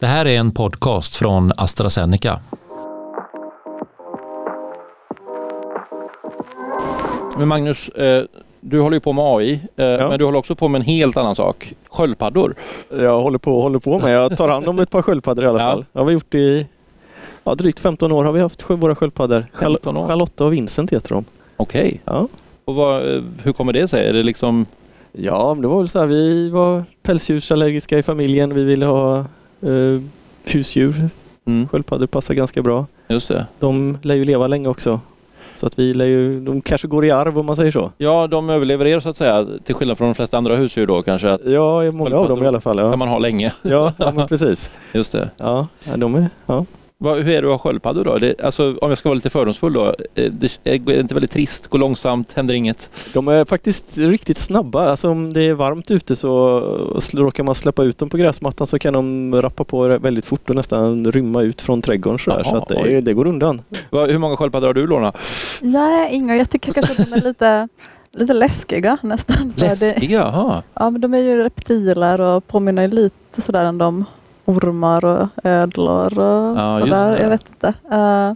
Det här är en podcast från AstraZeneca. Men Magnus, eh, du håller ju på med AI, eh, Ja. men du håller också på med en helt annan sak. Sköldpaddor. Jag håller på håller på med. Jag tar hand om ett par sköldpaddor i alla Ja. fall. Det har vi gjort i ja, drygt 15 år har vi haft våra sköldpaddor. 15 år. Charlotta och Vincent heter de. Okej. Ja. Och vad, eh, hur kommer det sig? Är det liksom... Ja, men det var väl så här. Vi var pälsdjursallergiska i familjen. Vi ville ha eh, husdjur. Mm, Sköldpaddor passar ganska bra. just det. De lär ju leva länge också. Så att vi lär ju, de kanske går i arv om man säger så. Ja, de överlever er så att säga, till skillnad från de flesta andra husdjur då kanske. Att Ja, många av dem i alla fall. kan Ja, man ha länge. ja, ja precis. Just det. Ja, ja, de är, ja. Vad, hur är det att ha sköldpaddor då? Det, alltså, om jag ska vara lite fördomsfull då. eh, Det är det inte väldigt trist? Går långsamt? Händer inget? De är faktiskt riktigt snabba. Alltså om det är varmt ute så råkar man släppa ut dem på gräsmattan så kan de rappa på väldigt fort och nästan rymma ut från trädgården. Så, där. så det, det går undan. Vad, hur många sköldpaddor har du Lorna? Nej, inga. Jag tycker kanske att de är lite, lite läskiga nästan. Läskiga? Jaha. ja, men de är ju reptiler och påminner lite sådär än de ormar och ödlor och Ja, sådär. Jag vet inte. Eh,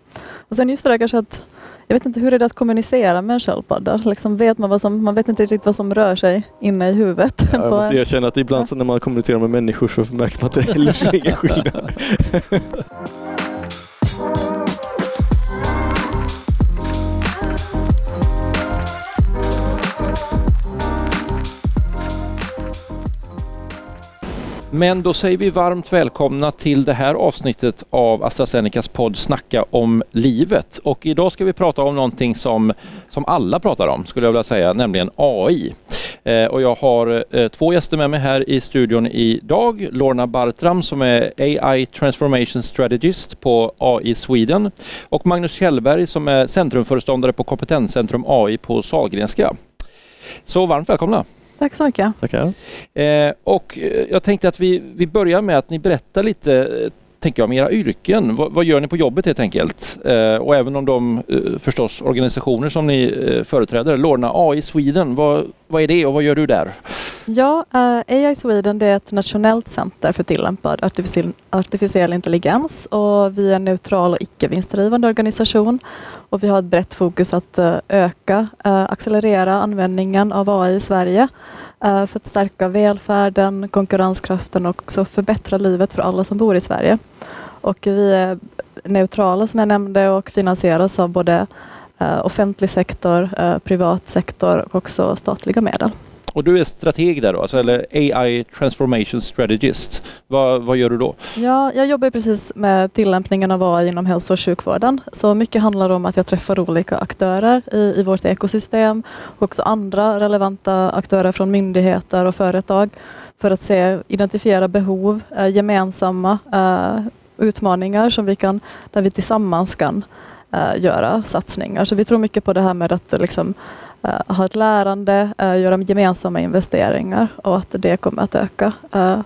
och sen just det där kanske att jag vet inte hur är det att kommunicera med en sköldpadda? Liksom vet man, vad som, man vet inte riktigt vad som rör sig inne i huvudet. Ja, jag måste erkänna att ibland så när man kommunicerar med människor så märker man att det heller är ingen skillnad. Men då säger vi varmt välkomna till det här avsnittet av AstraZenecas podd Snacka om livet. Och idag ska vi prata om någonting som, som alla pratar om, skulle jag vilja säga, nämligen AI. Eh, och jag har eh, två gäster med mig här i studion idag. Lorna Bartram som är AI Transformation Strategist på AI Sweden och Magnus Kjellberg som är centrumföreståndare på Kompetenscentrum AI på Sahlgrenska. Så varmt välkomna! Tack så mycket. Tackar. Eh, och eh, jag tänkte att vi, vi börjar med att ni berättar lite eh, tänker jag, med era yrken. Vad, vad gör ni på jobbet helt enkelt? Eh, och även om de eh, förstås organisationer som ni eh, företräder. Lorna AI Sweden, vad, vad är det och vad gör du där? Ja, eh, AI Sweden det är ett nationellt center för tillämpad artificiell, artificiell intelligens och vi är en neutral och icke vinstdrivande organisation och vi har ett brett fokus att eh, öka, eh, accelerera användningen av AI i Sverige Eh, för att stärka välfärden, konkurrenskraften och också förbättra livet för alla som bor i Sverige. Och vi är neutrala som jag nämnde och finansieras av både eh, offentlig sektor, eh, privat sektor och också statliga medel. Och du är strateg där då, alltså, eller AI Transformation Strategist. Vad, vad gör du då? Ja, jag jobbar precis med tillämpningen av AI inom hälso och sjukvården. Så mycket handlar om att jag träffar olika aktörer i, i vårt ekosystem och också andra relevanta aktörer från myndigheter och företag för att se, identifiera behov, eh, gemensamma eh, utmaningar som vi kan, där vi tillsammans kan eh, göra satsningar. Så vi tror mycket på det här med att liksom, ha ett lärande, eh, göra gemensamma investeringar och att det kommer att öka eh,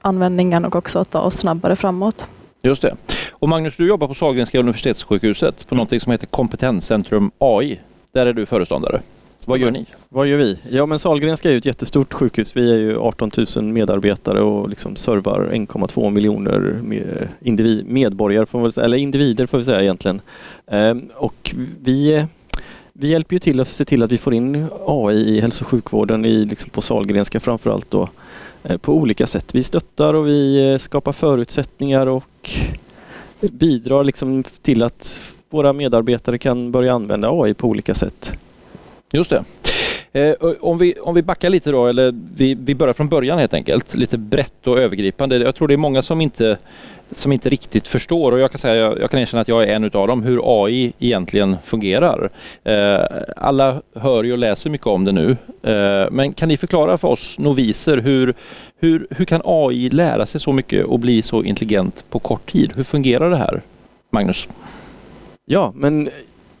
användningen och också att ta oss snabbare framåt. Just det. Och Magnus, du jobbar på Sahlgrenska universitetssjukhuset på någonting som heter Kompetenscentrum AI. Där är du föreståndare. Vad gör ni? Vad gör vi? Ja men Sahlgrenska är ju ett jättestort sjukhus. Vi är ju 18 000 medarbetare och liksom servar 1,2 miljoner med- individ, medborgare, får man väl säga, eller individer får vi säga egentligen. Ehm, och vi, vi hjälper ju till att se till att vi får in AI i hälso och sjukvården i, liksom på Sahlgrenska framförallt då, eh, på olika sätt. Vi stöttar och vi eh, skapar förutsättningar och bidrar liksom till att våra medarbetare kan börja använda AI på olika sätt. Just det. Eh, om, vi, om vi backar lite då, eller vi, vi börjar från början helt enkelt. Lite brett och övergripande. Jag tror det är många som inte, som inte riktigt förstår och jag kan, säga, jag, jag kan erkänna att jag är en utav dem, hur AI egentligen fungerar. Eh, alla hör ju och läser mycket om det nu. Eh, men kan ni förklara för oss noviser hur, hur, hur kan AI lära sig så mycket och bli så intelligent på kort tid? Hur fungerar det här? Magnus? Ja, men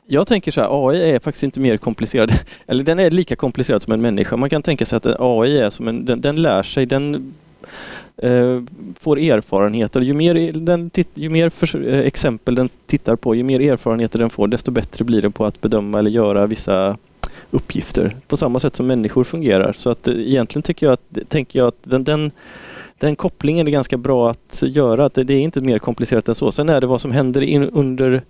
jag tänker så här, AI är faktiskt inte mer komplicerad, eller den är lika komplicerad som en människa. Man kan tänka sig att AI är som en, den, den lär sig, den Eh, får erfarenheter. Ju mer, den, ju mer för, eh, exempel den tittar på, ju mer erfarenheter den får, desto bättre blir den på att bedöma eller göra vissa uppgifter. På samma sätt som människor fungerar. Så att eh, egentligen tycker jag att, tänker jag att den, den den kopplingen är ganska bra att göra. Att det är inte mer komplicerat än så. Sen är det vad som händer in, under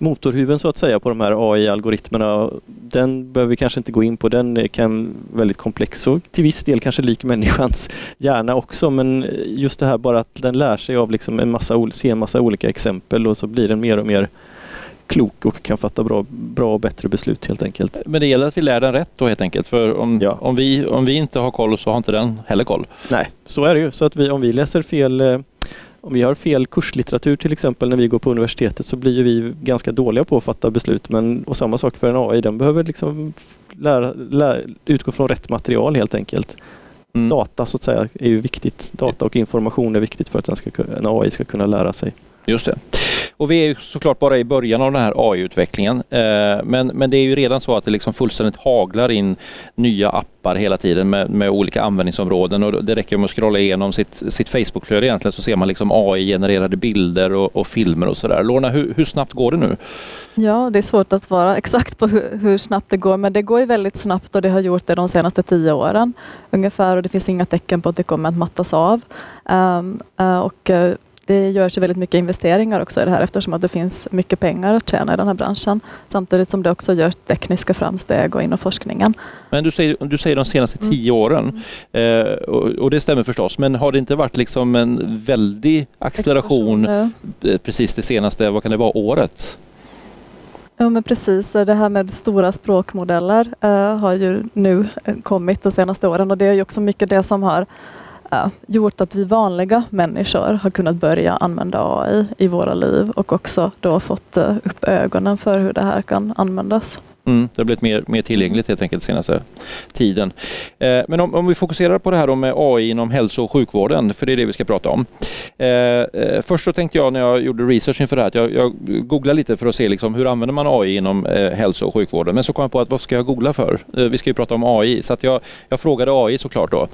motorhuven så att säga på de här AI-algoritmerna. Den behöver vi kanske inte gå in på. Den kan väldigt komplex och till viss del kanske lik människans hjärna också. Men just det här bara att den lär sig av liksom en massa, se en massa olika exempel och så blir den mer och mer klok och kan fatta bra, bra och bättre beslut helt enkelt. Men det gäller att vi lär den rätt då helt enkelt. För om, ja. om, vi, om vi inte har koll så har inte den heller koll. Nej, så är det ju. Så att vi, om vi läser fel eh, om vi har fel kurslitteratur till exempel när vi går på universitetet så blir vi ganska dåliga på att fatta beslut. Men, och samma sak för en AI, den behöver liksom lära, lära, utgå från rätt material helt enkelt. Mm. Data så att säga är ju viktigt. Data och information är viktigt för att en, AI ska kunna lära sig. Just det. Och vi är såklart bara i början av den här AI-utvecklingen. Eh, men, men det är ju redan så att det liksom fullständigt haglar in nya appar hela tiden med, med olika användningsområden och det räcker med att scrolla igenom sitt, sitt Facebook-flöde egentligen så ser man liksom AI-genererade bilder och, och, filmer och sådär. Lorna, hur, hur snabbt går det nu? Ja, det är svårt att svara exakt på hur, hur, snabbt det går, men det går ju väldigt snabbt och det har gjort det de senaste tio åren ungefär och det finns inga tecken på att det kommer att mattas av. Um, uh, och uh, det görs väldigt mycket investeringar också i det här eftersom att det finns mycket pengar att tjäna i den här branschen. Samtidigt som det också görs tekniska framsteg och inom forskningen. Men du säger, du säger de senaste mm. tio åren mm. eh, och, och, det stämmer förstås. Men har det inte varit liksom en väldig acceleration ja. Eh, precis det senaste, vad kan det vara, året? Ja men precis, det här med stora språkmodeller uh, har ju nu kommit de senaste åren och det är ju också mycket det som har gjort att vi vanliga människor har kunnat börja använda AI i våra liv och också då fått eh, upp ögonen för hur det här kan användas. Mm, det har blivit mer, mer tillgängligt helt enkelt senaste tiden. Eh, men om, om, vi fokuserar på det här med AI inom hälso och sjukvården, för det är det vi ska prata om. Eh, eh, först så tänkte jag när jag gjorde research inför det här att jag, jag googlade lite för att se liksom, hur använder man AI inom eh, hälso och sjukvården. Men så kom jag på att vad ska jag googla för? Eh, vi ska ju prata om AI så att jag, jag frågade AI såklart då.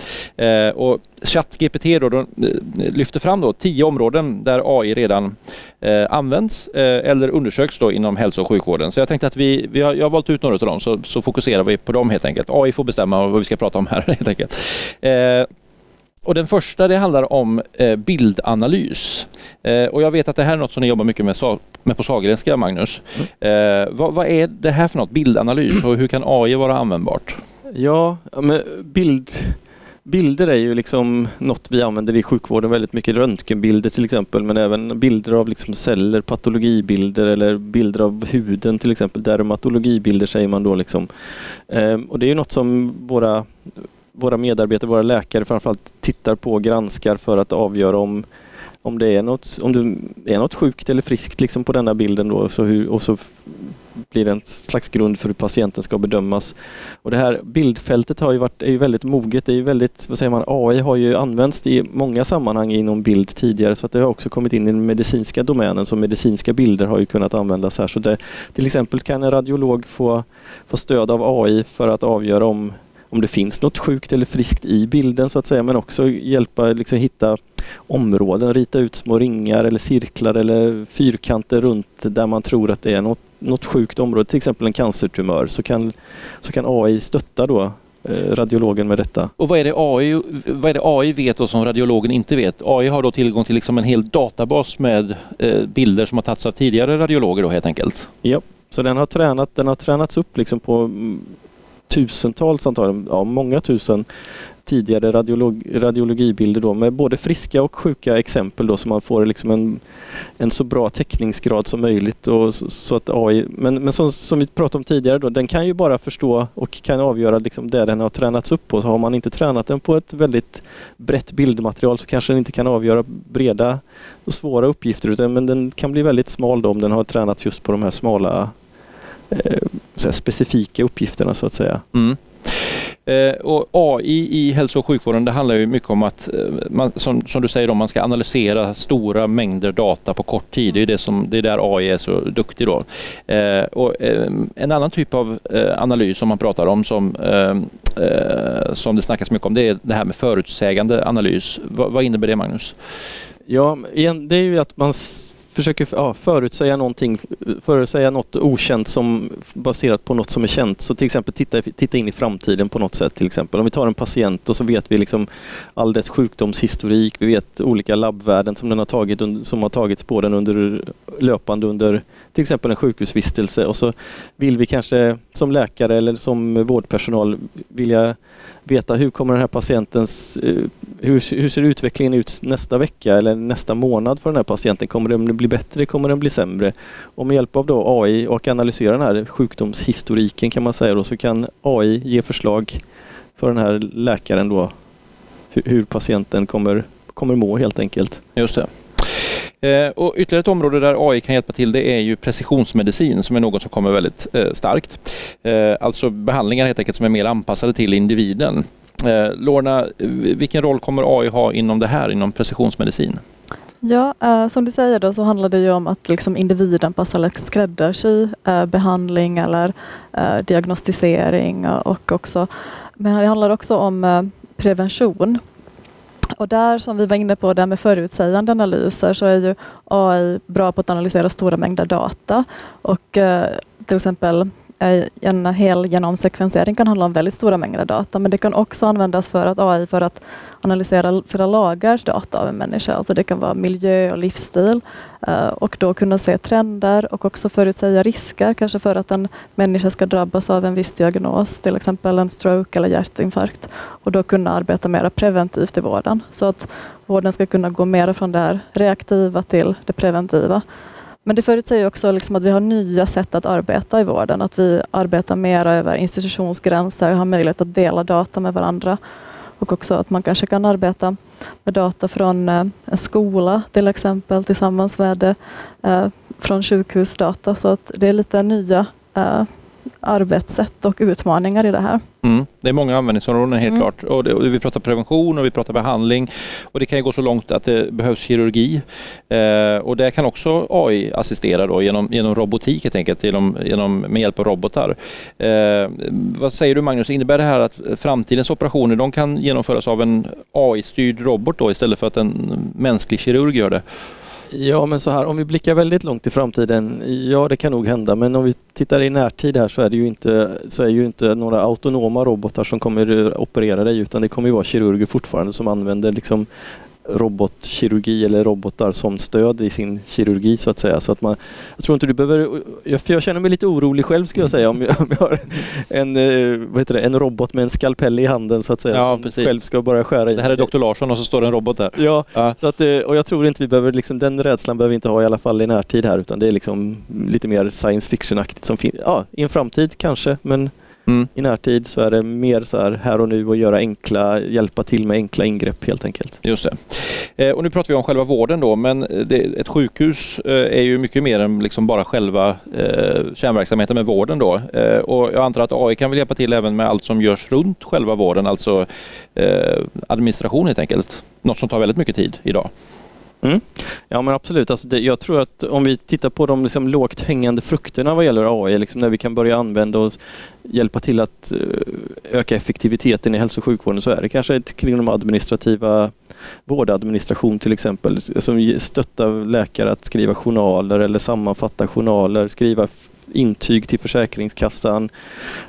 Eh, och ChatGPT då, då, eh, lyfter fram då tio områden där AI redan används eller undersöks då inom hälso och sjukvården. Så jag tänkte att vi, vi har, jag har valt ut några av dem så, så fokuserar vi på dem helt enkelt. AI får bestämma vad vi ska prata om här helt enkelt. Eh, och den första det handlar om eh, bildanalys. Eh, och jag vet att det här är något som ni jobbar mycket med, med på Sahlgrenska, Magnus. Mm. Eh, vad, vad, är det här för något, bildanalys och hur kan AI vara användbart? Ja, men bild Bilder är ju liksom något vi använder i sjukvården väldigt mycket. Röntgenbilder till exempel men även bilder av liksom celler, patologibilder eller bilder av huden till exempel. Dermatologibilder säger man då. Liksom. Ehm, och det är ju något som våra, våra medarbetare, våra läkare framförallt tittar på och granskar för att avgöra om om det är något, om det är något sjukt eller friskt liksom på denna bilden då, så hur, och så blir det en slags grund för hur patienten ska bedömas. Och det här bildfältet har ju varit, är ju väldigt moget. Det är ju väldigt, vad säger man, AI har ju använts i många sammanhang inom bild tidigare så att det har också kommit in i den medicinska domänen så medicinska bilder har ju kunnat användas här. Så det, till exempel kan en radiolog få, få stöd av AI för att avgöra om om det finns något sjukt eller friskt i bilden så att säga men också hjälpa liksom hitta områden, rita ut små ringar eller cirklar eller fyrkanter runt där man tror att det är något, något sjukt område, till exempel en cancertumör, så kan, så kan AI stötta då eh, radiologen med detta. Och vad är, det AI, vad är det AI vet och som radiologen inte vet? AI har då tillgång till liksom en hel databas med eh, bilder som har tagits av tidigare radiologer då helt enkelt? Ja, så den har, tränat, den har tränats upp liksom på mm, tusentals antagligen, ja många tusen tidigare radiolog, radiologibilder då med både friska och sjuka exempel då så man får liksom en, en så bra täckningsgrad som möjligt. Och så, så att AI, men men som, som vi pratade om tidigare då, den kan ju bara förstå och kan avgöra liksom det den har tränats upp på. Så har man inte tränat den på ett väldigt brett bildmaterial så kanske den inte kan avgöra breda och svåra uppgifter utan men den kan bli väldigt smal då om den har tränats just på de här smala eh, specifika uppgifterna så att säga. Mm. Eh, och AI i hälso och sjukvården det handlar ju mycket om att eh, man, som, som, du säger, då, man ska analysera stora mängder data på kort tid. Det är, det som, det är där AI är så duktig. Då. Eh, och, eh, en annan typ av eh, analys som man pratar om som, eh, som det snackas mycket om det är det här med förutsägande analys. Va, vad innebär det Magnus? Ja, det är ju att man försöker ja, förutsäga någonting, förutsäga något okänt som baserat på något som är känt. Så till exempel titta, titta in i framtiden på något sätt. Till exempel om vi tar en patient och så vet vi liksom all dess sjukdomshistorik. Vi vet olika labbvärden som den har tagit som har tagits på den under löpande under till exempel en sjukhusvistelse och så vill vi kanske som läkare eller som vårdpersonal vilja veta hur kommer den här patientens, eh, hur, hur ser utvecklingen ut nästa vecka eller nästa månad för den här patienten? Kommer den bli bättre? Kommer den bli sämre? Och med hjälp av då AI och analysera den här sjukdomshistoriken kan man säga då, så kan AI ge förslag för den här läkaren då hur, hur patienten kommer, kommer må helt enkelt. Just det. Eh, och ytterligare ett område där AI kan hjälpa till det är ju precisionsmedicin som är något som kommer väldigt eh, starkt. Eh, alltså behandlingar helt enkelt som är mer anpassade till individen. Eh, Lorna, vilken roll kommer AI ha inom det här, inom precisionsmedicin? Ja, eh, som du säger då så handlar det ju om att liksom individen passar eller skräddarsy eh, behandling eller eh, diagnostisering och också men det handlar också om eh, prevention. Och där som vi var inne på, där med förutsägande analyser så är ju AI bra på att analysera stora mängder data och eh, till exempel en hel genomsekvensering kan handla om väldigt stora mängder data men det kan också användas för att AI för att analysera flera lagars data av en människa. Alltså det kan vara miljö och livsstil eh, och då kunna se trender och också förutsäga risker, kanske för att en människa ska drabbas av en viss diagnos, till exempel en stroke eller hjärtinfarkt och då kunna arbeta mer preventivt i vården så att vården ska kunna gå mer från det här reaktiva till det preventiva. Men det förutsäger också liksom att vi har nya sätt att arbeta i vården, att vi arbetar mer över institutionsgränser, har möjlighet att dela data med varandra och också att man kanske kan arbeta med data från eh, en skola till exempel tillsammans med eh, från sjukhusdata. Så att det är lite nya eh, arbetssätt och utmaningar i det här. Mm. Det är många användningsområden helt mm. klart. Och, det, och, vi pratar prevention och vi pratar behandling och det kan gå så långt att det behövs kirurgi. Eh, och det kan också AI assistera då genom, genom robotik helt enkelt, genom, genom, med hjälp av robotar. Eh, vad säger du Magnus, innebär det här att framtidens operationer de kan genomföras av en AI-styrd robot då istället för att en mänsklig kirurg gör det? Ja, men så här, om vi blickar väldigt långt i framtiden, ja det kan nog hända, men om vi tittar i närtid här så är det ju inte, så är ju inte några autonoma robotar som kommer operera dig, utan det kommer ju vara kirurger fortfarande som använder liksom robotkirurgi eller robotar som stöd i sin kirurgi så att säga. Så att man, jag tror inte du behöver, för jag känner mig lite orolig själv skulle jag säga om jag, om jag har en, eh, vad heter det, en robot med en skalpell i handen så att säga. Ja, som precis. själv ska börja skära i. Det här är Dr. Larsson och så står det en robot där. Ja, ja. Så att, eh, och jag tror inte vi behöver, liksom, den rädslan behöver vi inte ha i alla fall i närtid här utan det är liksom lite mer science fiction-aktigt som finns. Ja, i en framtid kanske men Mm. I närtid så är det mer så här, här och nu och göra enkla, hjälpa till med enkla ingrepp helt enkelt. Just det. Eh, och nu pratar vi om själva vården då, men ett sjukhus eh, är ju mycket mer än liksom bara själva eh, kärnverksamheten med vården då. Och jag antar att AI kan väl hjälpa till även med allt som görs runt själva vården, alltså administration helt enkelt. Något som tar väldigt mycket tid idag. Mm. Ja men absolut, alltså det, jag tror att om vi tittar på de liksom lågt hängande frukterna vad gäller AI, liksom när vi kan börja använda och hjälpa till att eh, öka effektiviteten i hälso och sjukvården så är det kanske ett, kring de administrativa vårdadministration till exempel som stöttar läkare att skriva journaler eller sammanfatta journaler, skriva intyg till Försäkringskassan,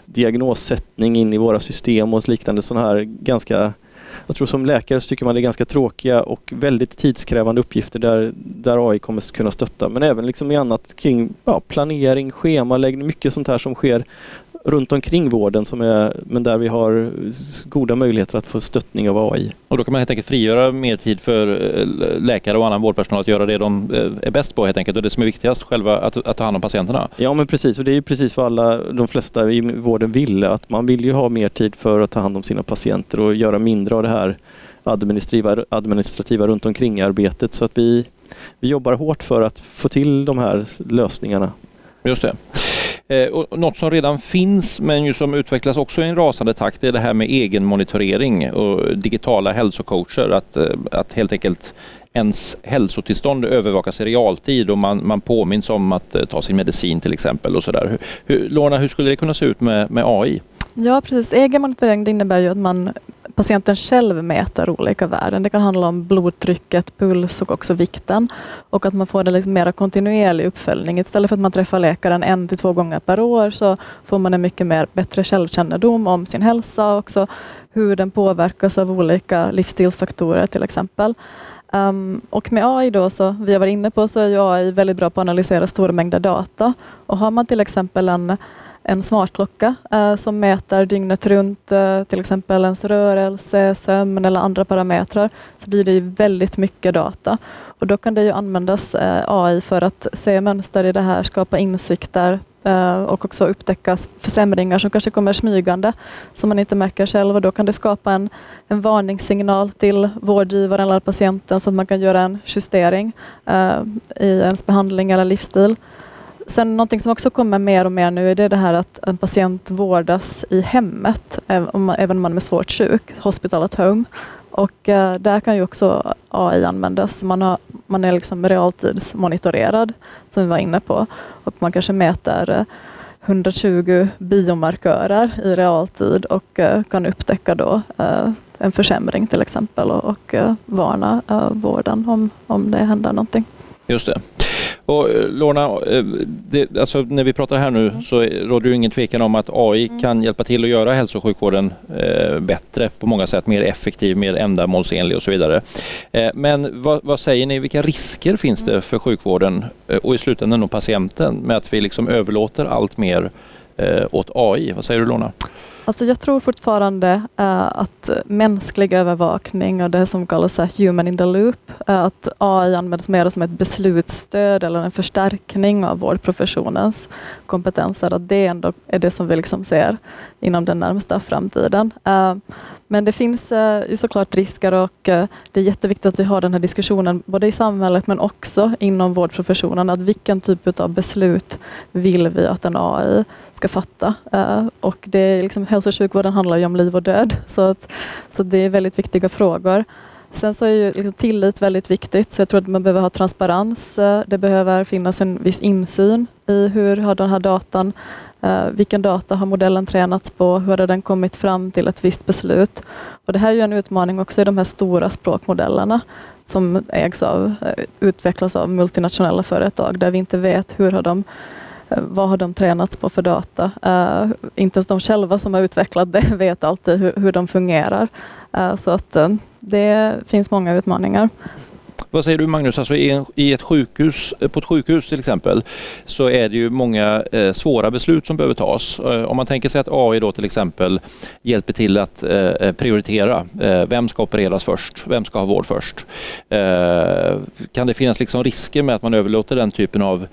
diagnossättning in i våra system och liknande sådana här ganska jag tror som läkare så tycker man det är ganska tråkiga och väldigt tidskrävande uppgifter där, där AI kommer kunna stötta. Men även liksom i annat kring ja, planering, schemaläggning, mycket sånt här som sker runt omkring vården som är, men där vi har goda möjligheter att få stöttning av AI. Och då kan man helt enkelt frigöra mer tid för eh, läkare och annan vårdpersonal att göra det de eh, är bäst på helt enkelt och det som är viktigast själva att, att ta hand om patienterna. Ja men precis och det är precis vad alla de flesta i vården vill att man vill ju ha mer tid för att ta hand om sina patienter och göra mindre av det här administrativa, administrativa runt omkring arbetet så att vi, vi jobbar hårt för att få till de här lösningarna. Just det. Eh, och något som redan finns men ju som utvecklas också i en rasande takt är det här med egenmonitorering och digitala hälsocoacher. Att, eh, att helt enkelt ens hälsotillstånd övervakas i realtid och man, man påminns om att eh, ta sin medicin till exempel. och så där. Hur, Lorna, hur skulle det kunna se ut med, med AI? Ja precis, egen monitorering det innebär ju att man patienten själv mäter olika värden. Det kan handla om blodtrycket, puls och också vikten. Och att man får en liksom mer kontinuerlig uppföljning. Istället för att man träffar läkaren en till två gånger per år så får man en mycket mer bättre självkännedom om sin hälsa och också hur den påverkas av olika livsstilsfaktorer till exempel. Um, och med AI då, så vi har varit inne på, så är ju AI väldigt bra på att analysera stora mängder data. Och har man till exempel en, en smartklocka eh, som mäter dygnet runt, eh, till exempel ens rörelse, sömn eller andra parametrar, så blir det ju väldigt mycket data. Och då kan det ju användas eh, AI för att se mönster i det här, skapa insikter, Eh, och också upptäcka försämringar som kanske kommer smygande som man inte märker själv och då kan det skapa en, en varningssignal till vårdgivaren eller patienten så att man kan göra en justering i ens behandling eller livsstil. Sen någonting som också kommer mer och mer nu är det, det här att en patient vårdas i hemmet även om man är svårt sjuk, hospital at home. Och eh, där kan ju också AI användas. Man, har, man är liksom realtidsmonitorerad, som vi var inne på. Och man kanske mäter eh, 120 biomarkörer i realtid och eh, kan upptäcka då en försämring till exempel och, och varna vården om, om det händer någonting. Just det. Och eh, Lorna, eh, det, alltså när vi pratar här nu mm. så råder ju ingen tvekan om att AI mm. kan hjälpa till att göra hälso och sjukvården eh, bättre på många sätt, mer effektiv, mer ändamålsenlig och så vidare. Men vad, vad, säger ni, vilka risker finns det mm. för sjukvården och i slutändan då patienten med att vi liksom överlåter allt mer åt AI? Vad säger du Lorna? Alltså jag tror fortfarande uh, att mänsklig övervakning och det som kallas human in the loop, uh, att AI används mer som ett beslutsstöd eller en förstärkning av vårdprofessionens kompetenser, att det ändå är det som vi liksom ser inom den närmsta framtiden. Uh, men det finns uh, såklart risker och uh, det är jätteviktigt att vi har den här diskussionen både i samhället men också inom vårdprofessionen. Att vilken typ av beslut vill vi att en AI ska fatta? Uh, och det är liksom, hälso och sjukvården handlar ju om liv och död så, att, så det är väldigt viktiga frågor. Sen så är ju liksom tillit väldigt viktigt, så jag tror att man behöver ha transparens. Eh, det behöver finnas en viss insyn i hur har den här datan eh, vilken data har modellen tränats på? Hur har den kommit fram till ett visst beslut? Och det här är ju en utmaning också i de här stora språkmodellerna som ägs av, utvecklas av multinationella företag där vi inte vet hur har de Eh, vad har de tränats på för data? Eh, inte ens de själva som har utvecklat det vet alltid hur, hur de fungerar. Eh, så att det finns många utmaningar. Vad säger du Magnus, alltså i, ett sjukhus, eh, på ett sjukhus till exempel så är det ju många eh, svåra beslut som behöver tas. Eh, om man tänker sig att AI då till exempel hjälper till att prioritera. Vem ska opereras först? Vem ska ha vård först? kan det finnas liksom risker med att man överlåter den typen av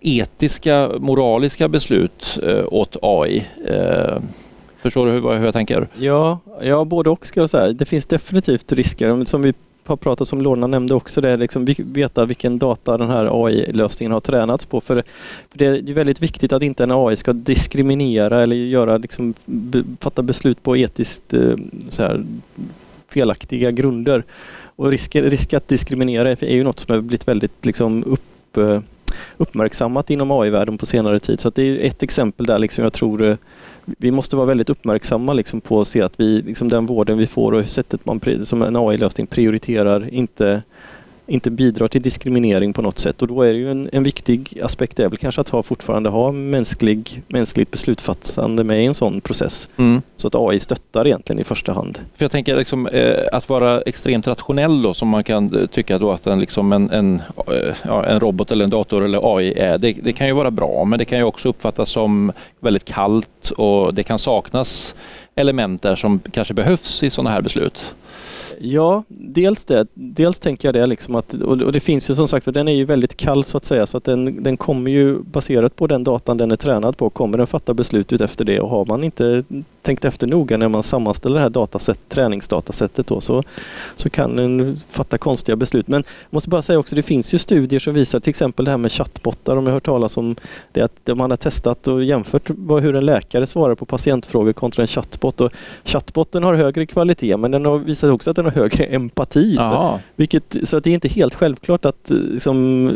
etiska, moraliska beslut åt AI? Förstår du hur, hur jag tänker? Ja, ja, både och ska jag säga. Det finns definitivt risker. Som vi har pratat om, Lorna nämnde också det, liksom veta vilken data den här AI-lösningen har tränats på. För, för, det är väldigt viktigt att inte en AI ska diskriminera eller göra, liksom, fatta beslut på etiskt eh, så här, felaktiga grunder. Och risk, risk att diskriminera är ju något som har blivit väldigt liksom, upp, eh, uppmärksammat inom AI-världen på senare tid. Så det är ett exempel där liksom jag tror eh, vi måste vara väldigt uppmärksamma liksom på att se att vi, liksom den vården vi får och sättet man som en AI-lösning prioriterar inte inte bidrar till diskriminering på något sätt och då är det ju en, en viktig aspekt är väl kanske att ha, fortfarande ha mänsklig, mänskligt beslutsfattande med i en sån process. Mm. Så att AI stöttar egentligen i första hand. För jag tänker liksom, eh, att vara extremt rationell då som man kan eh, tycka då att en, liksom en, en, eh, ja, en robot eller en dator eller AI är, det, det kan ju vara bra men det kan ju också uppfattas som väldigt kallt och det kan saknas element där som kanske behövs i sådana här beslut. Ja, dels det. Dels tänker jag det liksom att, och det finns ju som sagt, den är ju väldigt kall så att säga, så att den, den kommer ju baserat på den datan den är tränad på, kommer den fatta beslut efter det och har man inte tänkt efter noga när man sammanställer det här dataset, träningsdatasättet då, så, så kan den fatta konstiga beslut. Men jag måste bara säga också, det finns ju studier som visar till exempel det här med chattbottar, om jag har hört talas om det, att man har testat och jämfört hur en läkare svarar på patientfrågor kontra en chattbot. Och chattbotten har högre kvalitet men den har visat också att den har högre empati. Så, vilket, så att det är inte helt självklart att liksom,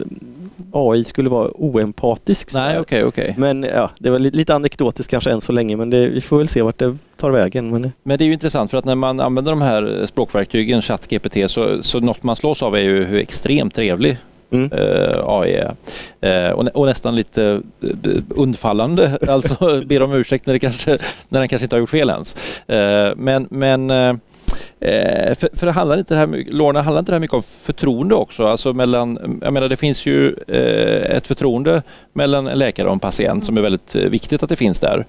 AI skulle vara oempatisk. Nej, okay, okay. Men ja, det var lite, anekdotiskt kanske än så länge men det, vi får väl se vart det tar vägen. Men... Men det är ju intressant för att när man använder de här språkverktygen, ChatGPT, så, så något man slås av är ju hur extremt trevlig Mm. Uh, AI är. Uh, och, och, nästan lite undfallande, alltså ber om ursäkt när, det kanske, när den kanske inte har gjort fel ens. Uh, men men Eh, för, för det handlar inte det här, Lorna, handlar inte det här mycket om förtroende också? Alltså mellan, jag menar det finns ju eh, ett förtroende mellan en läkare och en patient som är väldigt eh, viktigt att det finns där.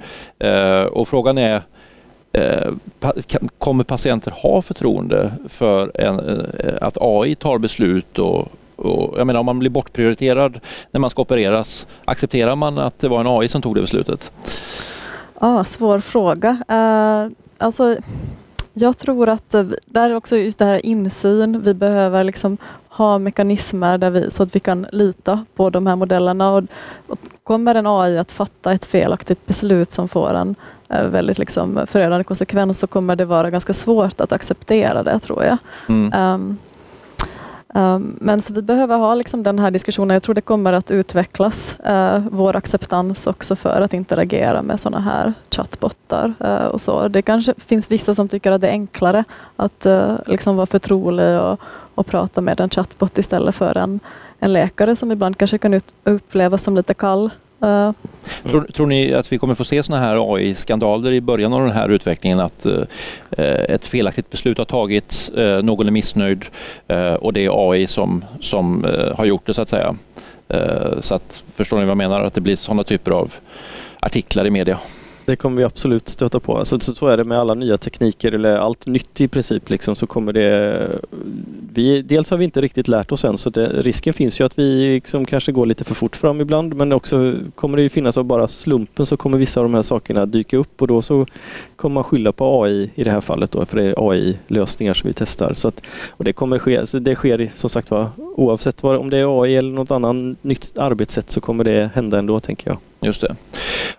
och frågan är Kommer patienter ha förtroende för en, att AI tar beslut och, och jag menar om man blir bortprioriterad när man ska opereras, accepterar man att det var en AI som tog det beslutet? Ja, svår fråga. Uh, alltså, jag tror att det är också just det här insyn. Vi behöver liksom ha mekanismer där vi, så att vi kan lita på de här modellerna. Och, och kommer en AI att fatta ett felaktigt beslut som får en uh, väldigt liksom förödande konsekvens så kommer det vara ganska svårt att acceptera det tror jag. Mm. Um, Um, men så vi behöver ha liksom den här diskussionen. Jag tror det kommer att utvecklas, uh, vår acceptans också för att interagera med sådana här chattbottar. Uh, eh, och så. Det kanske finns vissa som tycker att det är enklare att uh, liksom vara förtrolig och, och prata med en chattbot istället för en, en läkare som ibland kanske kan ut, upplevas som lite kall. Uh, tror, tror, ni att vi kommer få se sådana här AI-skandaler i början av den här utvecklingen? Att eh, ett felaktigt beslut har tagits, eh, någon är missnöjd eh, och det är AI som, som eh, har gjort det så att säga. så att, förstår ni vad jag menar? Att det blir sådana typer av artiklar i media. Det kommer vi absolut stöta på. Alltså, så, så är det med alla nya tekniker eller allt nytt i princip. Liksom, så kommer det, vi, dels har vi inte riktigt lärt oss än så det, risken finns ju att vi liksom kanske går lite för fort fram ibland men också kommer det ju finnas av bara slumpen så kommer vissa av de här sakerna dyka upp och då så kommer man skylla på AI i det här fallet då för det är AI-lösningar som vi testar. Så att, och det kommer ske, så det sker som sagt var oavsett vad, om det är AI eller något annat nytt arbetssätt så kommer det hända ändå tänker jag. Just det.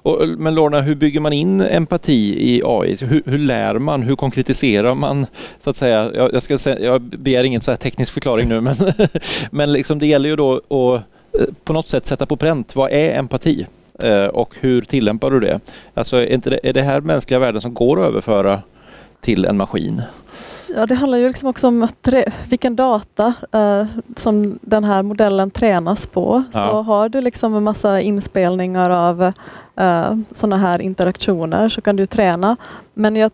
Och, men Lorna, hur bygger man in empati i AI? Hur, hur lär man? Hur konkretiserar man? Så att säga, jag, jag ska säga, jag begär ingen så teknisk förklaring nu men, men liksom det gäller ju då att eh, på något sätt sätta på pränt. Vad är empati? Eh, och hur tillämpar du det? Alltså är, inte det, är det här mänskliga värden som går att överföra till en maskin? Ja, det handlar ju liksom också om vilken data uh, som den här modellen tränas på. Ja. Så har du liksom en massa inspelningar av uh, sådana här interaktioner så kan du träna. Men jag,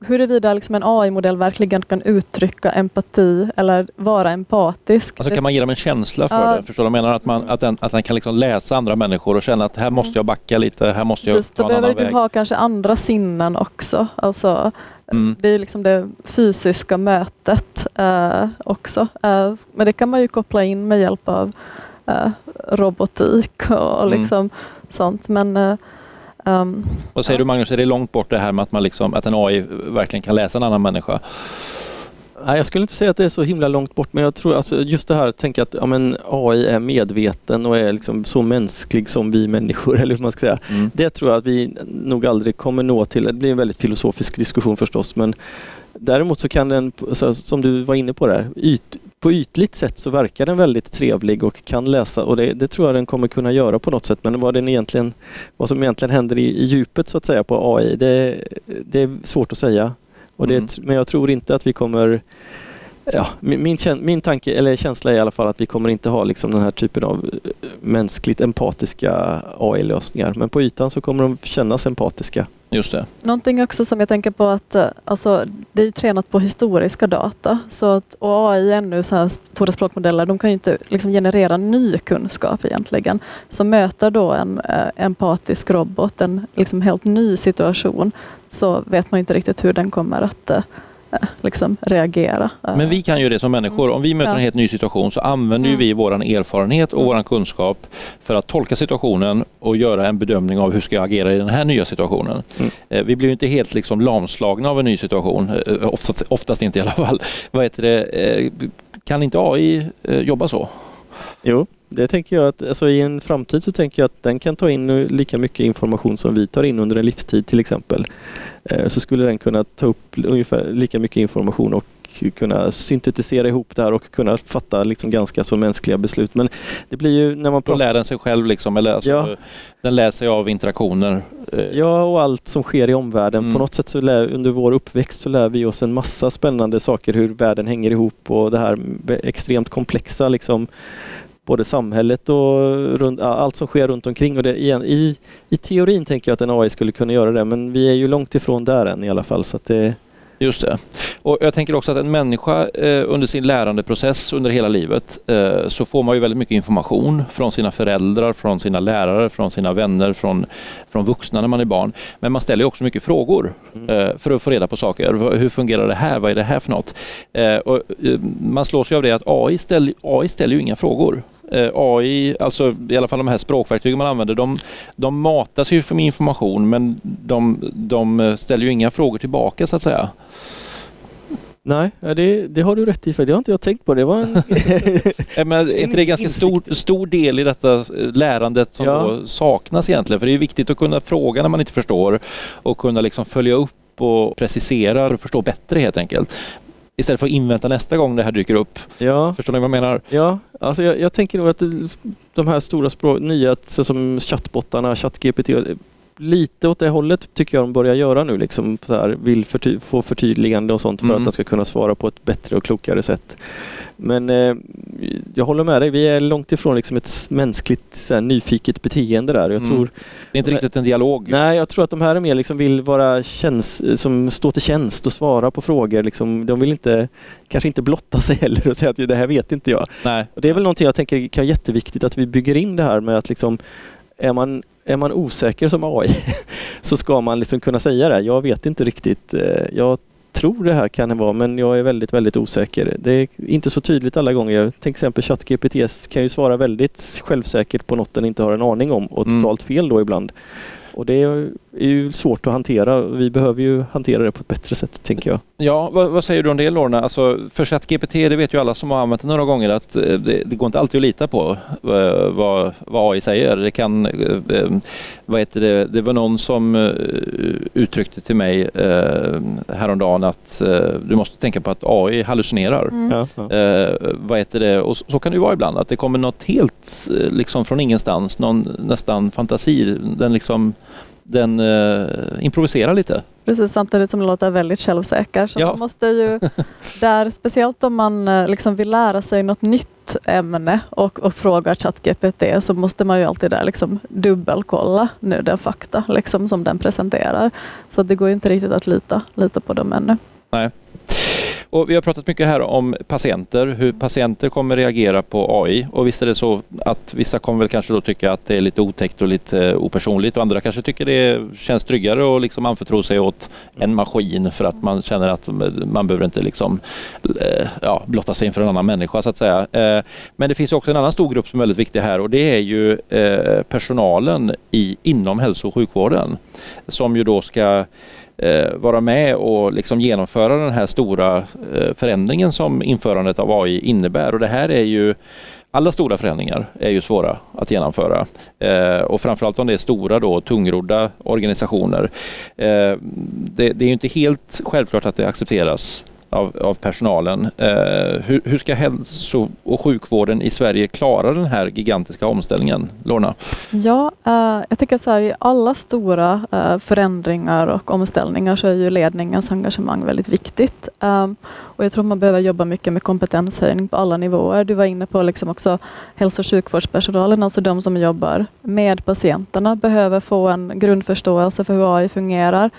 huruvida liksom en AI-modell verkligen kan uttrycka empati eller vara empatisk. Alltså kan man ge dem en känsla för uh, det? Förstår du? menar att, man, att, den, att den kan liksom läsa andra människor och känna att här måste jag backa lite, här måste jag Precis, ta en annan väg. Då behöver du ha kanske andra sinnen också. Alltså, Mm. Det är liksom det fysiska mötet eh, också. Eh, men det kan man ju koppla in med hjälp av eh, robotik och mm. liksom mm. sånt. Men, um, Vad säger ja. du Magnus, är det långt bort det här med att, man liksom, att en AI verkligen kan läsa en annan människa? Nej, jag skulle inte säga att det är så himla långt bort men jag tror alltså just det här att tänka att ja, men AI är medveten och är liksom så mänsklig som vi människor eller hur man ska säga. Mm. Det tror jag att vi nog aldrig kommer nå till. Det blir en väldigt filosofisk diskussion förstås men däremot så kan den, så, som du var inne på där, yt, på ytligt sätt så verkar den väldigt trevlig och kan läsa och det, det, tror jag den kommer kunna göra på något sätt men vad, den egentligen, vad som egentligen händer i, i djupet så att säga på AI det, det är svårt att säga. Och det, mm. Men jag tror inte att vi kommer Ja, min, min tanke eller känsla är i alla fall att vi kommer inte ha liksom den här typen av eh, mänskligt empatiska AI-lösningar. Men på ytan så kommer de kännas empatiska. Just det. Någonting också som jag tänker på att eh, alltså, det är tränat på historiska data. Så att, och AI ännu så här stora språkmodeller, de kan ju inte liksom generera ny kunskap egentligen. Så möter då en eh, empatisk robot en liksom helt ny situation så vet man inte riktigt hur den kommer att eh, liksom reagera. Men vi kan ju det som människor. Om vi möter ja. en helt ny situation så använder mm. vi vår erfarenhet och mm. vår kunskap för att tolka situationen och göra en bedömning av hur ska jag agera i den här nya situationen. Mm. Eh, vi blir inte helt liksom lamslagna av en ny situation, eh, oftast, oftast inte i alla fall. Vad heter det? Kan inte AI jobba så? Jo, det tänker jag att alltså i en framtid så tänker jag att den kan ta in lika mycket information som vi tar in under en livstid till exempel. Eh, så skulle den kunna ta upp ungefär lika mycket information och kunna syntetisera ihop det här och kunna fatta liksom ganska så mänskliga beslut. Men det blir ju när man Då pratar... lär den sig själv liksom, eller alltså, Ja. den lär sig av interaktioner. Eh, Ja, och allt som sker i omvärlden. Mm. På något sätt så lär, under vår uppväxt så lär vi oss en massa spännande saker hur världen hänger ihop och det här extremt komplexa liksom både samhället och runt, allt som sker runt omkring. Och det, igen, i, I teorin tänker jag att en AI skulle kunna göra det men vi är ju långt ifrån där än i alla fall. Så att det, Just det. Och jag tänker också att en människa eh, under sin lärandeprocess under hela livet eh, så får man ju väldigt mycket information från sina föräldrar, från sina lärare, från sina vänner, från, från vuxna när man är barn. Men man ställer också mycket frågor Mm. eh, för att få reda på saker. Hur fungerar det här? Vad är det här för något? Eh, och, eh, man slås ju av det att AI, ställ, AI ställer ju inga frågor. Eh, AI, alltså i alla fall de här språkverktygen man använder, de, de matas ju för information men de, de ställer ju inga frågor tillbaka så att säga. nej, det, det har du rätt i för det har inte jag tänkt på. Det var en... Ja, men är inte det ganska Insikt. stor, stor del i detta eh, lärandet som Ja. saknas egentligen? För det är viktigt att kunna fråga när man inte förstår och kunna liksom följa upp och precisera att förstå bättre helt enkelt. Istället för att invänta nästa gång det här dyker upp. ja, Förstår ni vad jag menar? Ja, alltså jag, jag tänker nog att de här stora språk, nya så som chattbottarna, ChatGPT, lite åt det hållet tycker jag de börjar göra nu. Liksom, så här, vill förty få förtydligande och sånt för Mm. att den ska kunna svara på ett bättre och klokare sätt. Men eh, jag håller med dig, vi är långt ifrån liksom ett mänskligt så här, nyfiket beteende där. Jag Mm. tror, Det är inte riktigt en dialog. nej, jag tror att de här är mer liksom vill vara tjänst, som står till tjänst och svara på frågor. Liksom, de vill inte, kanske inte blotta sig heller och säga att det här vet inte jag. Nej. Och det är väl någonting jag tänker kan vara jätteviktigt att vi bygger in det här med att liksom är man, är man osäker som AI så ska man liksom kunna säga det. Jag vet inte riktigt. eh, Jag tror det här kan det vara men jag är väldigt, väldigt osäker. Det är inte så tydligt alla gånger. Till exempel ChatGPT kan ju svara väldigt självsäkert på något den inte har en aning om och Mm. totalt fel då ibland. Och det är ju svårt att hantera. Vi behöver ju hantera det på ett bättre sätt tänker jag. Ja, vad, vad säger du om det Lorna? Alltså, för ChatGPT, det vet ju alla som har använt det några gånger att eh, det, det går inte alltid att lita på eh, vad, vad AI säger. Det kan, eh, vad heter det, det var någon som uttryckte till mig häromdagen att du måste tänka på att AI hallucinerar. Mm. Ja, ja. Vad heter det? Och så, kan det ju vara ibland, att det kommer något helt liksom från ingenstans, någon nästan fantasi. Den liksom den eh, improviserar lite. Precis, samtidigt som det låter väldigt självsäker. Så Ja. man måste ju, där, speciellt om man eh, liksom vill lära sig något nytt ämne och, och frågar ChatGPT så måste man ju alltid där liksom dubbelkolla nu den fakta liksom, som den presenterar. Så det går ju inte riktigt att lita, lita på dem ännu. Och vi har pratat mycket här om patienter, hur patienter kommer reagera på AI. Och visst är det så att vissa kommer väl kanske då tycka att det är lite otäckt och lite opersonligt och andra kanske tycker det känns tryggare att liksom anförtro sig åt en maskin för att man känner att man behöver inte liksom, eh, ja, blotta sig inför en annan människa så att säga. Eh, men det finns också en annan stor grupp som är väldigt viktig här och det är ju eh, personalen i, inom hälso och sjukvården som ju då ska eh, vara med och liksom genomföra den här stora eh, förändringen som införandet av AI innebär. Och det här är ju alla stora förändringar är ju svåra att genomföra eh, och framförallt om det är stora då tungrodda organisationer. Eh, det, det är ju inte helt självklart att det accepteras av, av personalen. Eh, hur, hur ska hälso och sjukvården i Sverige klara den här gigantiska omställningen? Lorna? Ja, eh, jag tycker så här, i alla stora eh, förändringar och omställningar så är ju ledningens engagemang väldigt viktigt. Ehm, och jag tror man behöver jobba mycket med kompetenshöjning på alla nivåer. Du var inne på liksom också hälso och sjukvårdspersonalen, alltså de som jobbar med patienterna, behöver få en grundförståelse för hur AI fungerar.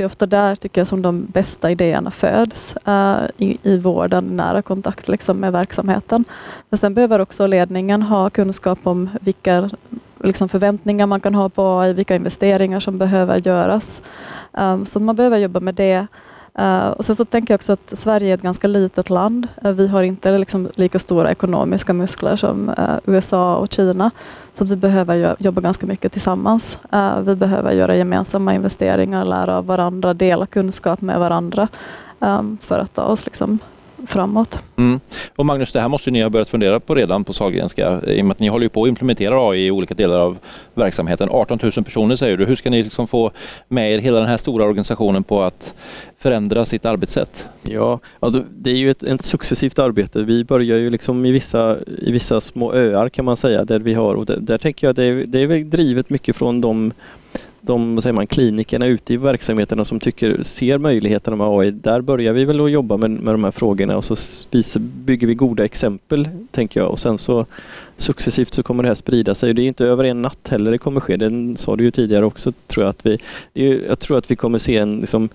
Det är ofta där tycker jag som de bästa idéerna föds uh, i, i vården, nära kontakt liksom, med verksamheten. Men sen behöver också ledningen ha kunskap om vilka liksom, förväntningar man kan ha på AI, vilka investeringar som behöver göras. Um, så man behöver jobba med det. Uh, och sen så tänker jag också att Sverige är ett ganska litet land. Uh, vi har inte liksom, lika stora ekonomiska muskler som uh, USA och Kina. Så att vi behöver jo- jobba ganska mycket tillsammans. Uh, vi behöver göra gemensamma investeringar, lära av varandra, dela kunskap med varandra um, för att ta oss liksom, framåt. Mm. Och Magnus, det här måste ni ha börjat fundera på redan på Sahlgrenska i och med att ni håller på att implementera AI i olika delar av verksamheten. 18 000 personer säger du. Hur ska ni liksom få med er hela den här stora organisationen på att förändra sitt arbetssätt? Ja, alltså det är ju ett, ett successivt arbete. Vi börjar ju liksom i vissa, i vissa små öar kan man säga där vi har och där, där tänker jag det är, det är drivet mycket från de de vad säger man, klinikerna ute i verksamheterna som tycker, ser möjligheterna med AI. Där börjar vi väl att jobba med, med de här frågorna och så bygger vi goda exempel, tänker jag. Och sen så successivt så kommer det här sprida sig. Det är inte över en natt heller det kommer ske. Det sa du ju tidigare också, tror jag. Att vi, är, jag tror att vi kommer se en liksom,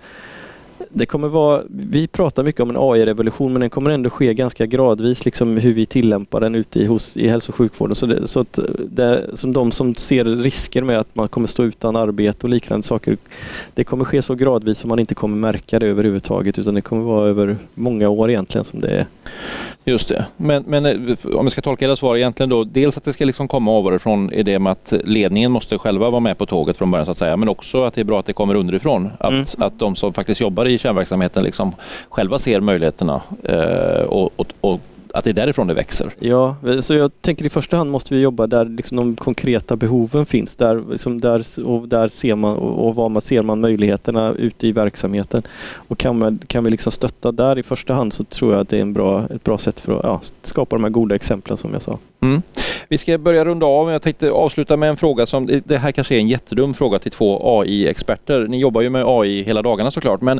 det kommer vara, vi pratar mycket om en AI-revolution men den kommer ändå ske ganska gradvis liksom hur vi tillämpar den ute i, hos, i hälso och sjukvården. Så, det, så att det, som de som ser risker med att man kommer stå utan arbete och liknande saker. Det kommer ske så gradvis som man inte kommer märka det överhuvudtaget utan det kommer vara över många år egentligen som det är. Just det. Men, men eh, om vi ska tolka era svar egentligen då. Dels att det ska liksom komma ovanifrån i det med att ledningen måste själva vara med på tåget från början så att säga. Men också att det är bra att det kommer underifrån. Att, mm. att de som faktiskt jobbar i kärnverksamheten liksom själva ser möjligheterna eh, och, och, och att det är därifrån det växer. Ja, så jag tänker i första hand måste vi jobba där liksom de konkreta behoven finns. Där, liksom där, och där ser man och var man ser man möjligheterna ute i verksamheten. Och kan, man, kan vi liksom stötta där i första hand så tror jag att det är en bra, ett bra sätt för att ja, skapa de här goda exemplen som jag sa. Mm. Vi ska börja runda av. Jag tänkte avsluta med en fråga som, det här kanske är en jättedum fråga till två AI-experter. Ni jobbar ju med AI hela dagarna såklart, men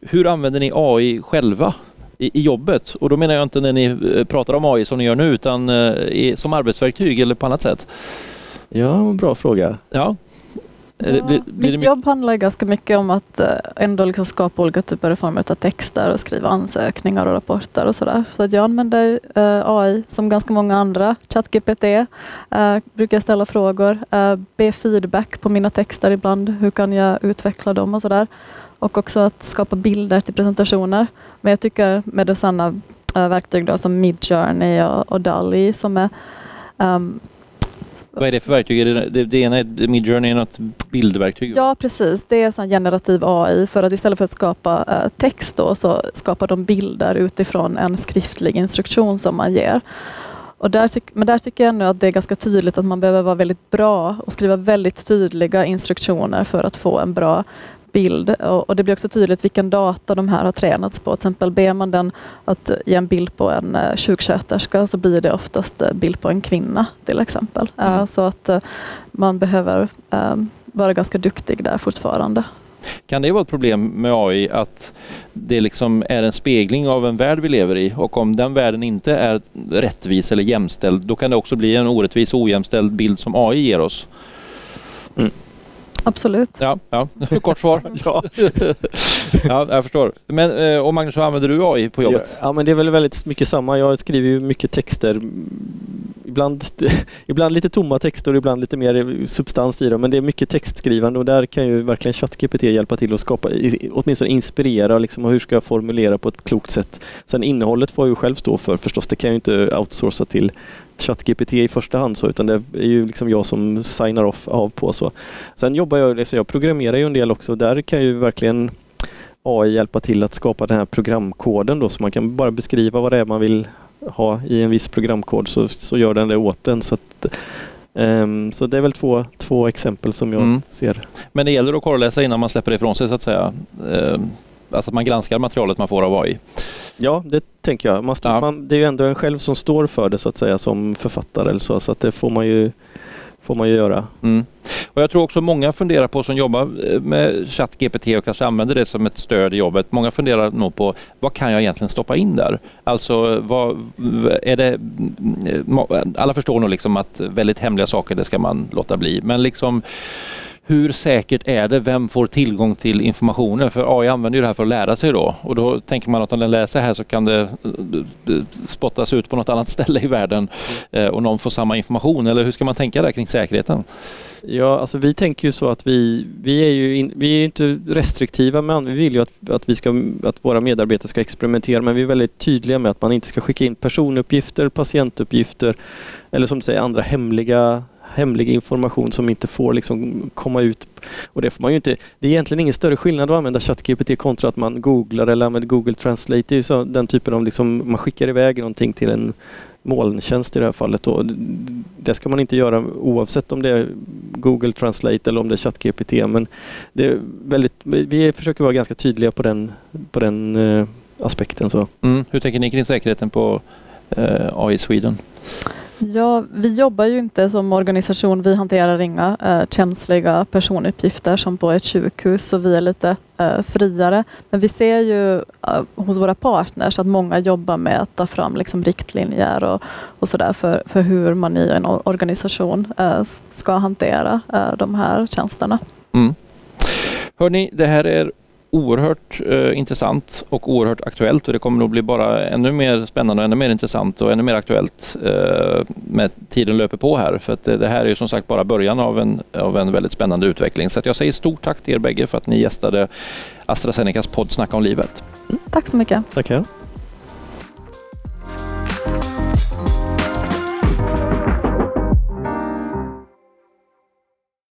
hur använder ni AI själva? I, i jobbet. Och då menar jag inte när ni eh, pratar om AI som ni gör nu utan eh, i, som arbetsverktyg eller på annat sätt. Ja, bra fråga. Ja. Ja, blir, blir mitt jobb handlar ganska mycket om att eh, ändå liksom skapa olika typer av former av texter och skriva ansökningar och rapporter och sådär. Så att jag använder AI som ganska många andra. ChatGPT brukar ställa frågor, be feedback på mina texter ibland. Hur kan jag utveckla dem och sådär. Och också att skapa bilder till presentationer. Men jag tycker med sådana äh, verktyg då, som Midjourney och, och DALI som är um, vad är det för verktyg? Det, det, det ena är Midjourney något bildverktyg? Ja precis, det är sån generativ AI för att istället för att skapa uh, text då, så skapar de bilder utifrån en skriftlig instruktion som man ger. Och där men där tycker jag ändå att det är ganska tydligt att man behöver vara väldigt bra och skriva väldigt tydliga instruktioner för att få en bra bild och, det blir också tydligt vilken data de här har tränats på. Till exempel ber man den att ge en bild på en uh, sjuksköterska så blir det oftast uh, bild på en kvinna till exempel. Mm. Uh, så att uh, man behöver vara ganska duktig där fortfarande. Kan det vara ett problem med AI att det liksom är en spegling av en värld vi lever i och om den världen inte är rättvis eller jämställd då kan det också bli en orättvis och ojämställd bild som AI ger oss. Mm. Absolut. Ja, ja. kort svar. ja. ja, jag förstår. Men, eh, och Magnus, hur använder du AI på jobbet? Ja, ja, men det är väl väldigt mycket samma. Jag skriver ju mycket texter. Ibland, ibland lite tomma texter och ibland lite mer substans i dem. Men det är mycket textskrivande och där kan ju verkligen ChatGPT hjälpa till att skapa, åtminstone inspirera liksom, och hur ska jag formulera på ett klokt sätt. Sen innehållet får jag ju själv stå för förstås. Det kan jag ju inte outsourca till ChatGPT i första hand så utan det är ju liksom jag som signar off av på så. Sen jobbar jag, liksom, jag programmerar ju en del också. Där kan ju verkligen AI hjälpa till att skapa den här programkoden då så man kan bara beskriva vad det är man vill ha i en viss programkod så, så gör den det åt en. Så, att, um, så det är väl två, två exempel som jag mm. ser. Men det gäller att korreläsa innan man släpper det ifrån sig så att säga. Um, alltså att man granskar materialet man får av AI. Ja, det tänker jag. Man, ja. man, det är ju ändå en själv som står för det så att säga som författare eller så, så att det får man ju får man ju göra. Mm. Och jag tror också många funderar på som jobbar eh, med ChatGPT och kanske använder det som ett stöd i jobbet. Många funderar nog på vad kan jag egentligen stoppa in där? Alltså vad är det? Mm, alla förstår nog liksom att väldigt hemliga saker det ska man låta bli. Men liksom hur säkert är det? Vem får tillgång till informationen? För AI använder ju det här för att lära sig då och då tänker man att om den läser här så kan det eh, spottas ut på något annat ställe i världen mm. och någon får samma information eller hur ska man tänka där kring säkerheten? Ja, alltså vi tänker ju så att vi, vi är ju in, vi är inte restriktiva men vi vill ju att, att, vi ska, att våra medarbetare ska experimentera men vi är väldigt tydliga med att man inte ska skicka in personuppgifter, patientuppgifter eller som du säger andra hemliga hemlig information som inte får liksom komma ut. Och det får man ju inte. Det är egentligen ingen större skillnad att använda ChatGPT kontra att man googlar eller använder Google Translate. Det är ju så, den typen av liksom, man skickar iväg någonting till en molntjänst i det här fallet. Då. Det ska man inte göra oavsett om det är Google Translate eller om det är ChatGPT. Men det är väldigt, vi försöker vara ganska tydliga på den, på den eh, aspekten. Så. Mm. Hur tänker ni kring säkerheten på eh, AI Sweden? Ja, vi jobbar ju inte som organisation. Vi hanterar inga eh, känsliga personuppgifter som på ett sjukhus så vi är lite eh, friare. Men vi ser ju eh, hos våra partners att många jobbar med att ta fram liksom, riktlinjer och, och sådär för, för hur man i en organisation eh, ska hantera eh, de här tjänsterna. Mm. Hörni, det här är oerhört eh, intressant och oerhört aktuellt och det kommer nog bli bara ännu mer spännande och ännu mer intressant och ännu mer aktuellt eh, med tiden löper på här. För att det, det, här är ju som sagt bara början av en, av en väldigt spännande utveckling. Så jag säger stort tack till er bägge för att ni gästade AstraZenecas podd Snacka om livet. Mm, tack så mycket. Tackar.